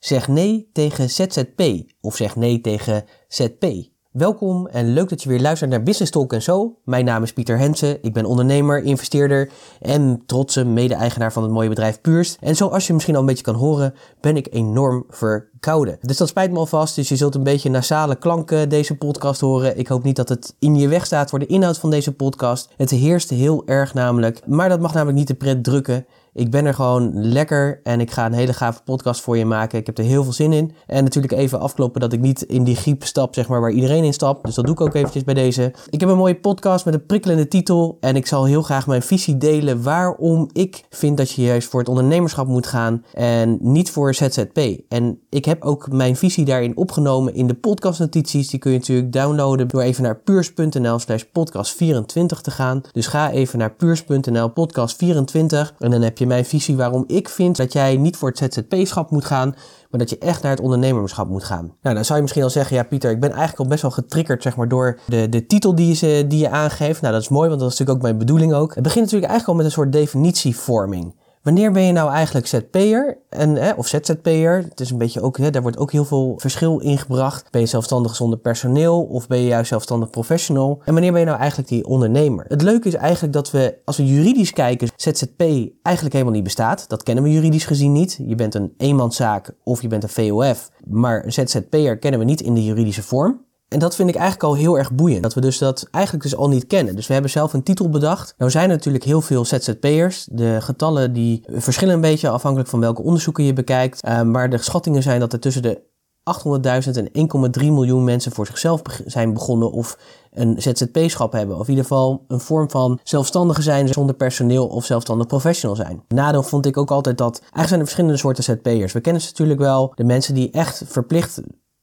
zeg nee tegen ZZP of zeg nee tegen ZP. Welkom en leuk dat je weer luistert naar Business Talk en zo. Mijn naam is Pieter Hensen, ik ben ondernemer, investeerder en trotse mede-eigenaar van het mooie bedrijf Puurst. En zoals je misschien al een beetje kan horen, ben ik enorm verkouden. Dus dat spijt me alvast, dus je zult een beetje nasale klanken deze podcast horen. Ik hoop niet dat het in je weg staat voor de inhoud van deze podcast. Het heerst heel erg namelijk, maar dat mag namelijk niet de pret drukken. Ik ben er gewoon lekker en ik ga een hele gave podcast voor je maken. Ik heb er heel veel zin in. En natuurlijk even afkloppen dat ik niet in die griep stap, zeg maar, waar iedereen in stapt. Dus dat doe ik ook eventjes bij deze. Ik heb een mooie podcast met een prikkelende titel. En ik zal heel graag mijn visie delen waarom ik vind dat je juist voor het ondernemerschap moet gaan en niet voor ZZP. En ik heb ook mijn visie daarin opgenomen in de podcastnotities. Die kun je natuurlijk downloaden door even naar puurs.nl slash podcast 24 te gaan. Dus ga even naar puurs.nl podcast 24 en dan heb je je mijn visie waarom ik vind dat jij niet voor het ZZP-schap moet gaan, maar dat je echt naar het ondernemerschap moet gaan. Nou, dan zou je misschien al zeggen, ja Pieter, ik ben eigenlijk al best wel getriggerd zeg maar, door de, de titel die je, die je aangeeft. Nou, dat is mooi, want dat is natuurlijk ook mijn bedoeling ook. Het begint natuurlijk eigenlijk al met een soort definitievorming. Wanneer ben je nou eigenlijk ZP'er en, of ZZP'er? Het is een beetje ook, hè, daar wordt ook heel veel verschil in gebracht. Ben je zelfstandig zonder personeel of ben je juist zelfstandig professional? En wanneer ben je nou eigenlijk die ondernemer? Het leuke is eigenlijk dat we, als we juridisch kijken, ZZP eigenlijk helemaal niet bestaat. Dat kennen we juridisch gezien niet. Je bent een eenmanszaak of je bent een VOF, maar ZZP'er kennen we niet in de juridische vorm. En dat vind ik eigenlijk al heel erg boeiend. Dat we dus dat eigenlijk dus al niet kennen. Dus we hebben zelf een titel bedacht. Nou zijn er natuurlijk heel veel ZZP'ers. De getallen die verschillen een beetje afhankelijk van welke onderzoeken je bekijkt. Uh, maar de schattingen zijn dat er tussen de 800.000 en 1,3 miljoen mensen voor zichzelf zijn begonnen of een ZZP-schap hebben. Of in ieder geval een vorm van zelfstandige zijn zonder personeel of zelfstandig professional zijn. Nadeel vond ik ook altijd dat eigenlijk zijn er verschillende soorten ZZP'ers. We kennen ze natuurlijk wel. De mensen die echt verplicht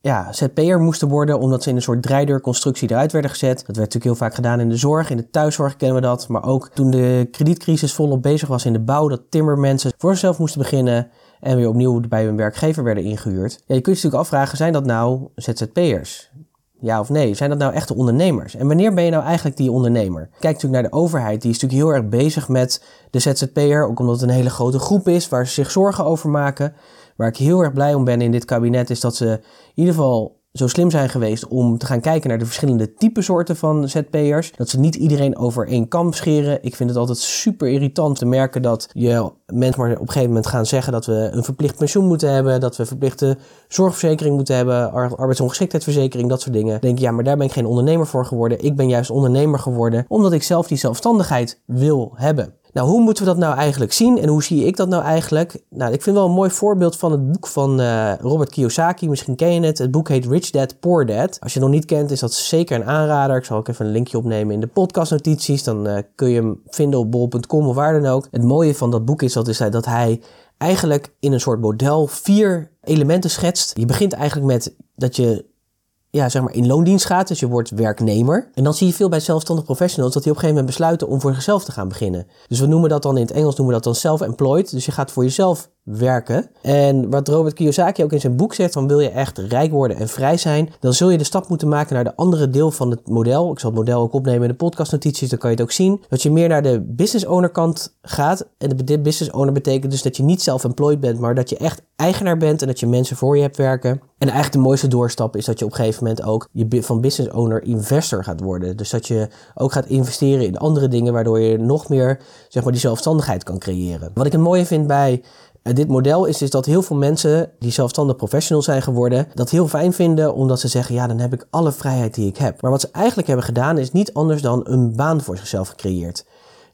ja, ZP'er moesten worden omdat ze in een soort draaideurconstructie eruit werden gezet. Dat werd natuurlijk heel vaak gedaan in de zorg. In de thuiszorg kennen we dat. Maar ook toen de kredietcrisis volop bezig was in de bouw, dat timmermensen voor zichzelf moesten beginnen en weer opnieuw bij hun werkgever werden ingehuurd. Je kunt je natuurlijk afvragen, zijn dat nou ZZP'ers? Ja of nee? Zijn dat nou echte ondernemers? En wanneer ben je nou eigenlijk die ondernemer? Kijk natuurlijk naar de overheid. Die is natuurlijk heel erg bezig met de ZZP'er. Ook omdat het een hele grote groep is waar ze zich zorgen over maken. Waar ik heel erg blij om ben in dit kabinet is dat ze in ieder geval zo slim zijn geweest om te gaan kijken naar de verschillende type soorten van ZP'ers. Dat ze niet iedereen over één kam scheren. Ik vind het altijd super irritant te merken dat je mensen maar op een gegeven moment gaan zeggen dat we een verplicht pensioen moeten hebben, dat we verplichte zorgverzekering moeten hebben, arbeidsongeschiktheidsverzekering, dat soort dingen. Dan denk je, ja, maar daar ben ik geen ondernemer voor geworden. Ik ben juist ondernemer geworden omdat ik zelf die zelfstandigheid wil hebben. Nou, hoe moeten we dat nou eigenlijk zien en hoe zie ik dat nou eigenlijk? Nou, ik vind wel een mooi voorbeeld van het boek van uh, Robert Kiyosaki. Misschien ken je het. Het boek heet Rich Dad Poor Dad. Als je het nog niet kent, is dat zeker een aanrader. Ik zal ook even een linkje opnemen in de podcastnotities. Dan uh, kun je hem vinden op bol.com of waar dan ook. Het mooie van dat boek is dat, is dat hij eigenlijk in een soort model vier elementen schetst. Je begint eigenlijk met dat je ja, zeg maar in loondienst gaat, dus je wordt werknemer. En dan zie je veel bij zelfstandig professionals dat die op een gegeven moment besluiten om voor zichzelf te gaan beginnen. Dus we noemen dat dan in het Engels noemen we dat dan self-employed. Dus je gaat voor jezelf werken. En wat Robert Kiyosaki ook in zijn boek zegt, van wil je echt rijk worden en vrij zijn, dan zul je de stap moeten maken naar de andere deel van het model. Ik zal het model ook opnemen in de podcastnotities, dan kan je het ook zien. Dat je meer naar de business owner kant gaat. En de business owner betekent dus dat je niet self-employed bent, maar dat je echt eigenaar bent en dat je mensen voor je hebt werken. En eigenlijk de mooiste doorstap is dat je op een gegeven moment ook je van business owner investor gaat worden. Dus dat je ook gaat investeren in andere dingen, waardoor je nog meer zeg maar, die zelfstandigheid kan creëren. Wat ik het mooie vind bij dit model is dus dat heel veel mensen die zelfstandig professional zijn geworden, dat heel fijn vinden omdat ze zeggen, ja, dan heb ik alle vrijheid die ik heb. Maar wat ze eigenlijk hebben gedaan is niet anders dan een baan voor zichzelf gecreëerd.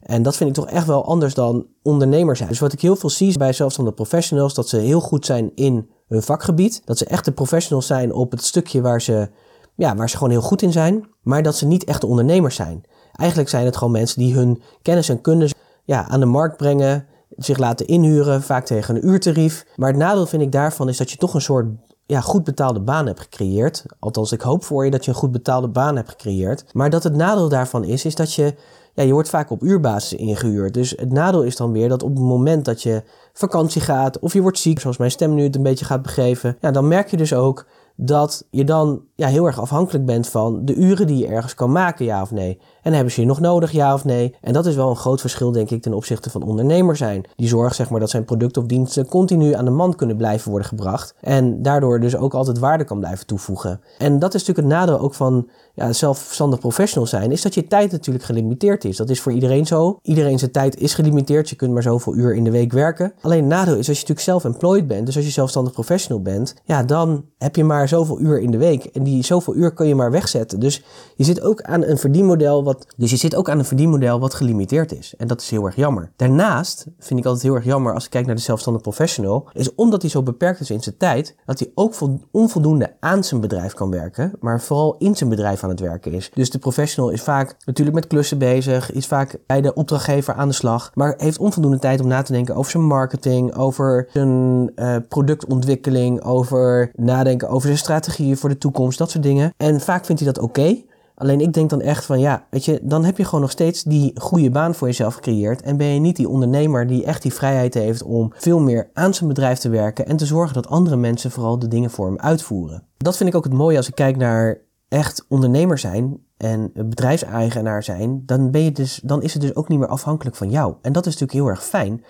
En dat vind ik toch echt wel anders dan ondernemer zijn. Dus wat ik heel veel zie bij zelfstandig professionals, dat ze heel goed zijn in hun vakgebied. Dat ze echte professionals zijn op het stukje waar ze, ja, waar ze gewoon heel goed in zijn. Maar dat ze niet echte ondernemers zijn. Eigenlijk zijn het gewoon mensen die hun kennis en kunde ja, aan de markt brengen zich laten inhuren, vaak tegen een uurtarief. Maar het nadeel vind ik daarvan is dat je toch een soort ja, goed betaalde baan hebt gecreëerd. Althans, ik hoop voor je dat je een goed betaalde baan hebt gecreëerd. Maar dat het nadeel daarvan is, is dat je, ja, je wordt vaak op uurbasis ingehuurd. Dus het nadeel is dan weer dat op het moment dat je vakantie gaat of je wordt ziek, zoals mijn stem nu het een beetje gaat begeven, ja, dan merk je dus ook dat je dan ja, heel erg afhankelijk bent van de uren die je ergens kan maken, ja of nee. En hebben ze je nog nodig, ja of nee? En dat is wel een groot verschil, denk ik, ten opzichte van ondernemer zijn. Die zorgt zeg maar, dat zijn producten of diensten continu aan de man kunnen blijven worden gebracht. En daardoor dus ook altijd waarde kan blijven toevoegen. En dat is natuurlijk het nadeel ook van ja, zelfstandig professional zijn, is dat je tijd natuurlijk gelimiteerd is. Dat is voor iedereen zo. Iedereen zijn tijd is gelimiteerd. Je kunt maar zoveel uur in de week werken. Alleen het nadeel is als je natuurlijk self-employed bent, dus als je zelfstandig professional bent, ja, dan heb je maar zoveel uur in de week. En die zoveel uur kun je maar wegzetten. Dus je zit ook aan een verdienmodel wat, dus je zit ook aan een verdienmodel wat gelimiteerd is. En dat is heel erg jammer. Daarnaast vind ik altijd heel erg jammer als ik kijk naar de zelfstandig professional, is omdat hij zo beperkt is in zijn tijd, dat hij ook onvoldoende aan zijn bedrijf kan werken, maar vooral in zijn bedrijf aan het werken is. Dus de professional is vaak natuurlijk met klussen bezig, is vaak bij de opdrachtgever aan de slag, maar heeft onvoldoende tijd om na te denken over zijn marketing, over zijn uh, productontwikkeling, over nadenken over zijn strategieën voor de toekomst, dat soort dingen. En vaak vindt hij dat oké. Alleen ik denk dan echt van ja, weet je, dan heb je gewoon nog steeds die goede baan voor jezelf gecreëerd. En ben je niet die ondernemer die echt die vrijheid heeft om veel meer aan zijn bedrijf te werken en te zorgen dat andere mensen vooral de dingen voor hem uitvoeren. Dat vind ik ook het mooie als ik kijk naar echt ondernemer zijn en bedrijfseigenaar zijn, dan, ben je dus, dan is het dus ook niet meer afhankelijk van jou. En dat is natuurlijk heel erg fijn.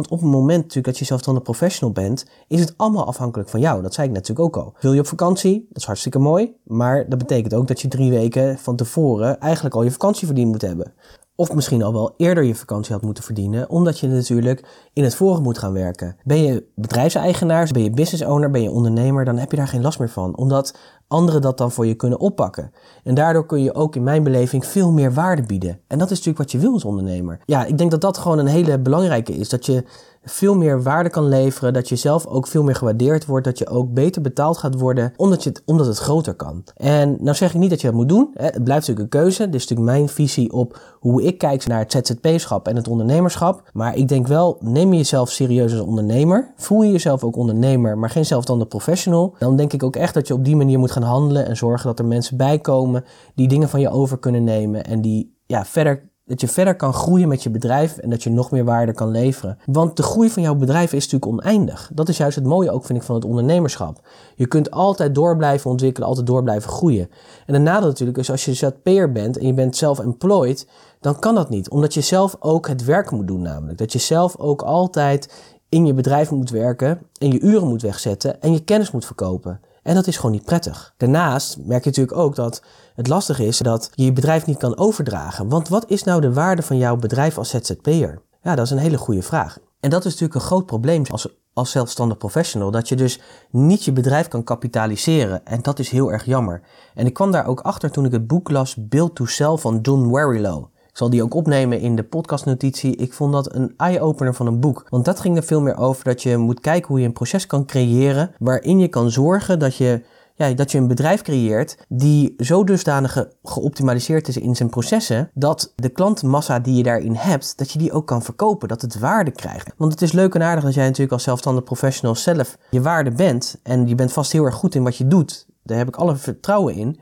Want op het moment natuurlijk dat je zelfstandig professional bent, is het allemaal afhankelijk van jou. Dat zei ik natuurlijk ook al. Wil je op vakantie? Dat is hartstikke mooi. Maar dat betekent ook dat je drie weken van tevoren eigenlijk al je vakantie verdiend moet hebben. Of misschien al wel eerder je vakantie had moeten verdienen, omdat je natuurlijk in het voren moet gaan werken. Ben je bedrijfseigenaar, ben je business owner, ben je ondernemer, dan heb je daar geen last meer van. Omdat anderen dat dan voor je kunnen oppakken. En daardoor kun je ook in mijn beleving veel meer waarde bieden. En dat is natuurlijk wat je wil als ondernemer. Ja, ik denk dat dat gewoon een hele belangrijke is. Dat je veel meer waarde kan leveren, dat je zelf ook veel meer gewaardeerd wordt, dat je ook beter betaald gaat worden, omdat, je het, omdat het groter kan. En nou zeg ik niet dat je dat moet doen, hè. het blijft natuurlijk een keuze. Dit is natuurlijk mijn visie op hoe ik kijk naar het ZZP-schap en het ondernemerschap. Maar ik denk wel, neem je jezelf serieus als ondernemer, voel je jezelf ook ondernemer, maar geen zelfstandig professional, dan denk ik ook echt dat je op die manier moet gaan handelen en zorgen dat er mensen bij komen die dingen van je over kunnen nemen en die ja, verder dat je verder kan groeien met je bedrijf en dat je nog meer waarde kan leveren. Want de groei van jouw bedrijf is natuurlijk oneindig. Dat is juist het mooie ook, vind ik, van het ondernemerschap. Je kunt altijd door blijven ontwikkelen, altijd door blijven groeien. En de nadeel natuurlijk is als je ZP'er bent en je bent self-employed, dan kan dat niet. Omdat je zelf ook het werk moet doen namelijk. Dat je zelf ook altijd in je bedrijf moet werken en je uren moet wegzetten en je kennis moet verkopen. En dat is gewoon niet prettig. Daarnaast merk je natuurlijk ook dat het lastig is dat je je bedrijf niet kan overdragen. Want wat is nou de waarde van jouw bedrijf als ZZP'er? Ja, dat is een hele goede vraag. En dat is natuurlijk een groot probleem als, als zelfstandig professional. Dat je dus niet je bedrijf kan kapitaliseren. En dat is heel erg jammer. En ik kwam daar ook achter toen ik het boek las Build to Sell van John Warrilow. Ik zal die ook opnemen in de podcastnotitie. Ik vond dat een eye-opener van een boek. Want dat ging er veel meer over dat je moet kijken hoe je een proces kan creëren. waarin je kan zorgen dat je ja, dat je een bedrijf creëert die zo dusdanig geoptimaliseerd is in zijn processen, dat de klantmassa die je daarin hebt, dat je die ook kan verkopen, dat het waarde krijgt. Want het is leuk en aardig dat jij natuurlijk als zelfstandig professional zelf je waarde bent en je bent vast heel erg goed in wat je doet. Daar heb ik alle vertrouwen in.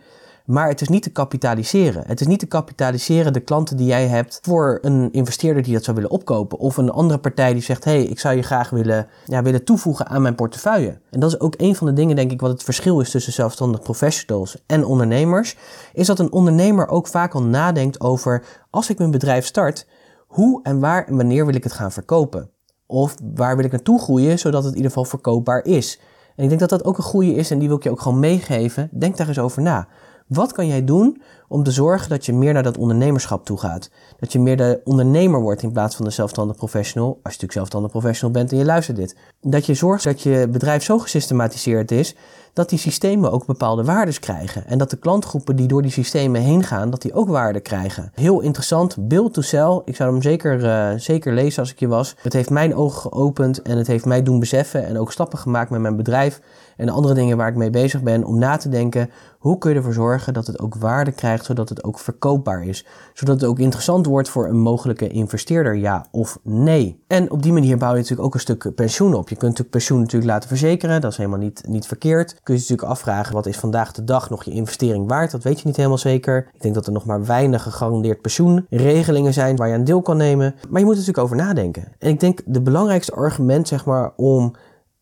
Maar het is niet te kapitaliseren. Het is niet te kapitaliseren de klanten die jij hebt voor een investeerder die dat zou willen opkopen. Of een andere partij die zegt, hé, hey, ik zou je graag willen, ja, willen toevoegen aan mijn portefeuille. En dat is ook een van de dingen, denk ik, wat het verschil is tussen zelfstandig professionals en ondernemers. Is dat een ondernemer ook vaak al nadenkt over, als ik mijn bedrijf start, hoe en waar en wanneer wil ik het gaan verkopen? Of waar wil ik naartoe groeien, zodat het in ieder geval verkoopbaar is? En ik denk dat dat ook een goede is en die wil ik je ook gewoon meegeven. Denk daar eens over na. Wat kan jij doen om te zorgen dat je meer naar dat ondernemerschap toe gaat? Dat je meer de ondernemer wordt in plaats van de zelfstandig professional. Als je natuurlijk zelfstandig professional bent en je luistert dit. Dat je zorgt dat je bedrijf zo gesystematiseerd is dat die systemen ook bepaalde waardes krijgen. En dat de klantgroepen die door die systemen heen gaan, dat die ook waarde krijgen. Heel interessant, Build to Sell. Ik zou hem zeker, uh, zeker lezen als ik je was. Het heeft mijn ogen geopend en het heeft mij doen beseffen en ook stappen gemaakt met mijn bedrijf en de andere dingen waar ik mee bezig ben om na te denken hoe kun je ervoor zorgen dat het ook waarde krijgt zodat het ook verkoopbaar is. Zodat het ook interessant wordt voor een mogelijke investeerder, ja of nee. En op die manier bouw je natuurlijk ook een stuk pensioen op. Je kunt natuurlijk pensioen natuurlijk laten verzekeren, dat is helemaal niet, niet verkeerd. Kun je je natuurlijk afvragen, wat is vandaag de dag nog je investering waard? Dat weet je niet helemaal zeker. Ik denk dat er nog maar weinig gegarandeerd pensioenregelingen zijn waar je aan deel kan nemen. Maar je moet er natuurlijk over nadenken. En ik denk de belangrijkste argument, zeg maar, om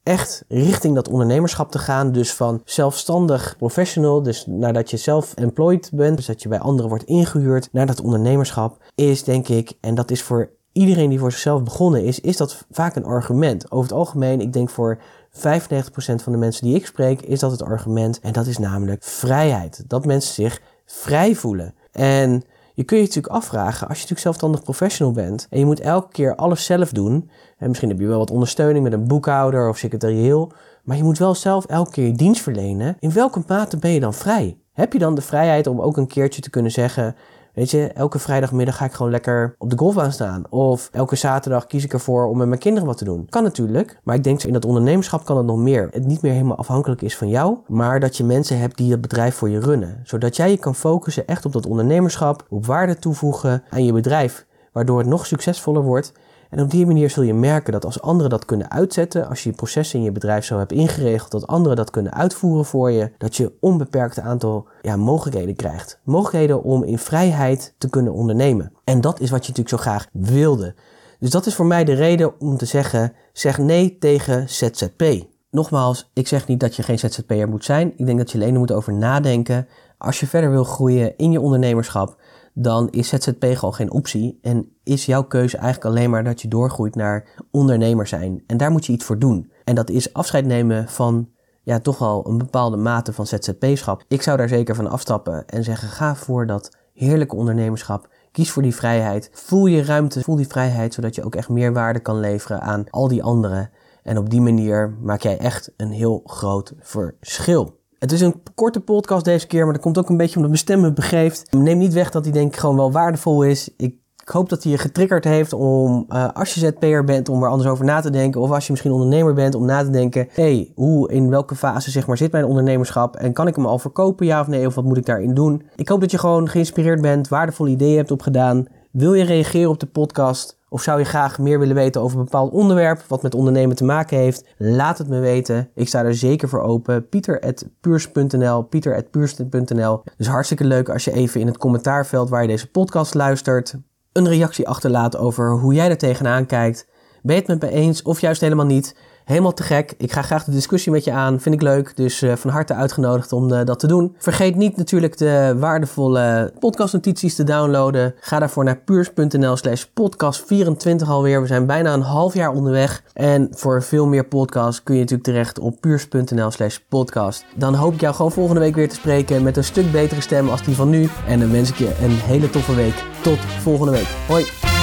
echt richting dat ondernemerschap te gaan. Dus van zelfstandig professional, dus nadat je self-employed bent, dus dat je bij anderen wordt ingehuurd, naar dat ondernemerschap, is denk ik, en dat is voor iedereen die voor zichzelf begonnen is, is dat vaak een argument. Over het algemeen, ik denk voor 95% van de mensen die ik spreek, is dat het argument. En dat is namelijk vrijheid. Dat mensen zich vrij voelen. En je kun je natuurlijk afvragen, als je natuurlijk zelfstandig professional bent en je moet elke keer alles zelf doen, en misschien heb je wel wat ondersteuning met een boekhouder of secretarieel, maar je moet wel zelf elke keer je dienst verlenen, in welke mate ben je dan vrij? Heb je dan de vrijheid om ook een keertje te kunnen zeggen, Weet je, elke vrijdagmiddag ga ik gewoon lekker op de golfbaan staan. Of elke zaterdag kies ik ervoor om met mijn kinderen wat te doen. Kan natuurlijk, maar ik denk in dat ondernemerschap kan het nog meer. Het niet meer helemaal afhankelijk is van jou, maar dat je mensen hebt die het bedrijf voor je runnen. Zodat jij je kan focussen echt op dat ondernemerschap, op waarde toevoegen aan je bedrijf, waardoor het nog succesvoller wordt en op die manier zul je merken dat als anderen dat kunnen uitzetten, als je je processen in je bedrijf zo hebt ingeregeld dat anderen dat kunnen uitvoeren voor je, dat je onbeperkt aantal ja, mogelijkheden krijgt. Mogelijkheden om in vrijheid te kunnen ondernemen. En dat is wat je natuurlijk zo graag wilde. Dus dat is voor mij de reden om te zeggen, zeg nee tegen ZZP. Nogmaals, ik zeg niet dat je geen ZZP'er moet zijn. Ik denk dat je alleen moet over nadenken. Als je verder wil groeien in je ondernemerschap, dan is ZZP gewoon geen optie. En is jouw keuze eigenlijk alleen maar dat je doorgroeit naar ondernemer zijn. En daar moet je iets voor doen. En dat is afscheid nemen van ja, toch wel een bepaalde mate van ZZP-schap. Ik zou daar zeker van afstappen en zeggen: ga voor dat heerlijke ondernemerschap. Kies voor die vrijheid. Voel je ruimte, voel die vrijheid, zodat je ook echt meer waarde kan leveren aan al die anderen. En op die manier maak jij echt een heel groot verschil. Het is een korte podcast deze keer, maar dat komt ook een beetje omdat mijn stem me begeeft. Neem niet weg dat die denk ik gewoon wel waardevol is. Ik, hoop dat hij je getriggerd heeft om, uh, als je ZP'er bent, om er anders over na te denken. Of als je misschien ondernemer bent, om na te denken. hey, hoe, in welke fase zeg maar zit mijn ondernemerschap? En kan ik hem al verkopen, ja of nee? Of wat moet ik daarin doen? Ik hoop dat je gewoon geïnspireerd bent, waardevolle ideeën hebt opgedaan. Wil je reageren op de podcast? Of zou je graag meer willen weten over een bepaald onderwerp wat met ondernemen te maken heeft? Laat het me weten. Ik sta er zeker voor open. Pieter.puurs.nl Pieter.puurs.nl Dus hartstikke leuk als je even in het commentaarveld waar je deze podcast luistert... een reactie achterlaat over hoe jij er tegenaan kijkt. Ben je het met me eens of juist helemaal niet? Helemaal te gek. Ik ga graag de discussie met je aan. Vind ik leuk. Dus uh, van harte uitgenodigd om uh, dat te doen. Vergeet niet natuurlijk de waardevolle podcastnotities te downloaden. Ga daarvoor naar puurs.nl slash podcast 24 alweer. We zijn bijna een half jaar onderweg. En voor veel meer podcasts kun je natuurlijk terecht op puurs.nl slash podcast. Dan hoop ik jou gewoon volgende week weer te spreken met een stuk betere stem als die van nu. En dan wens ik je een hele toffe week. Tot volgende week. Hoi!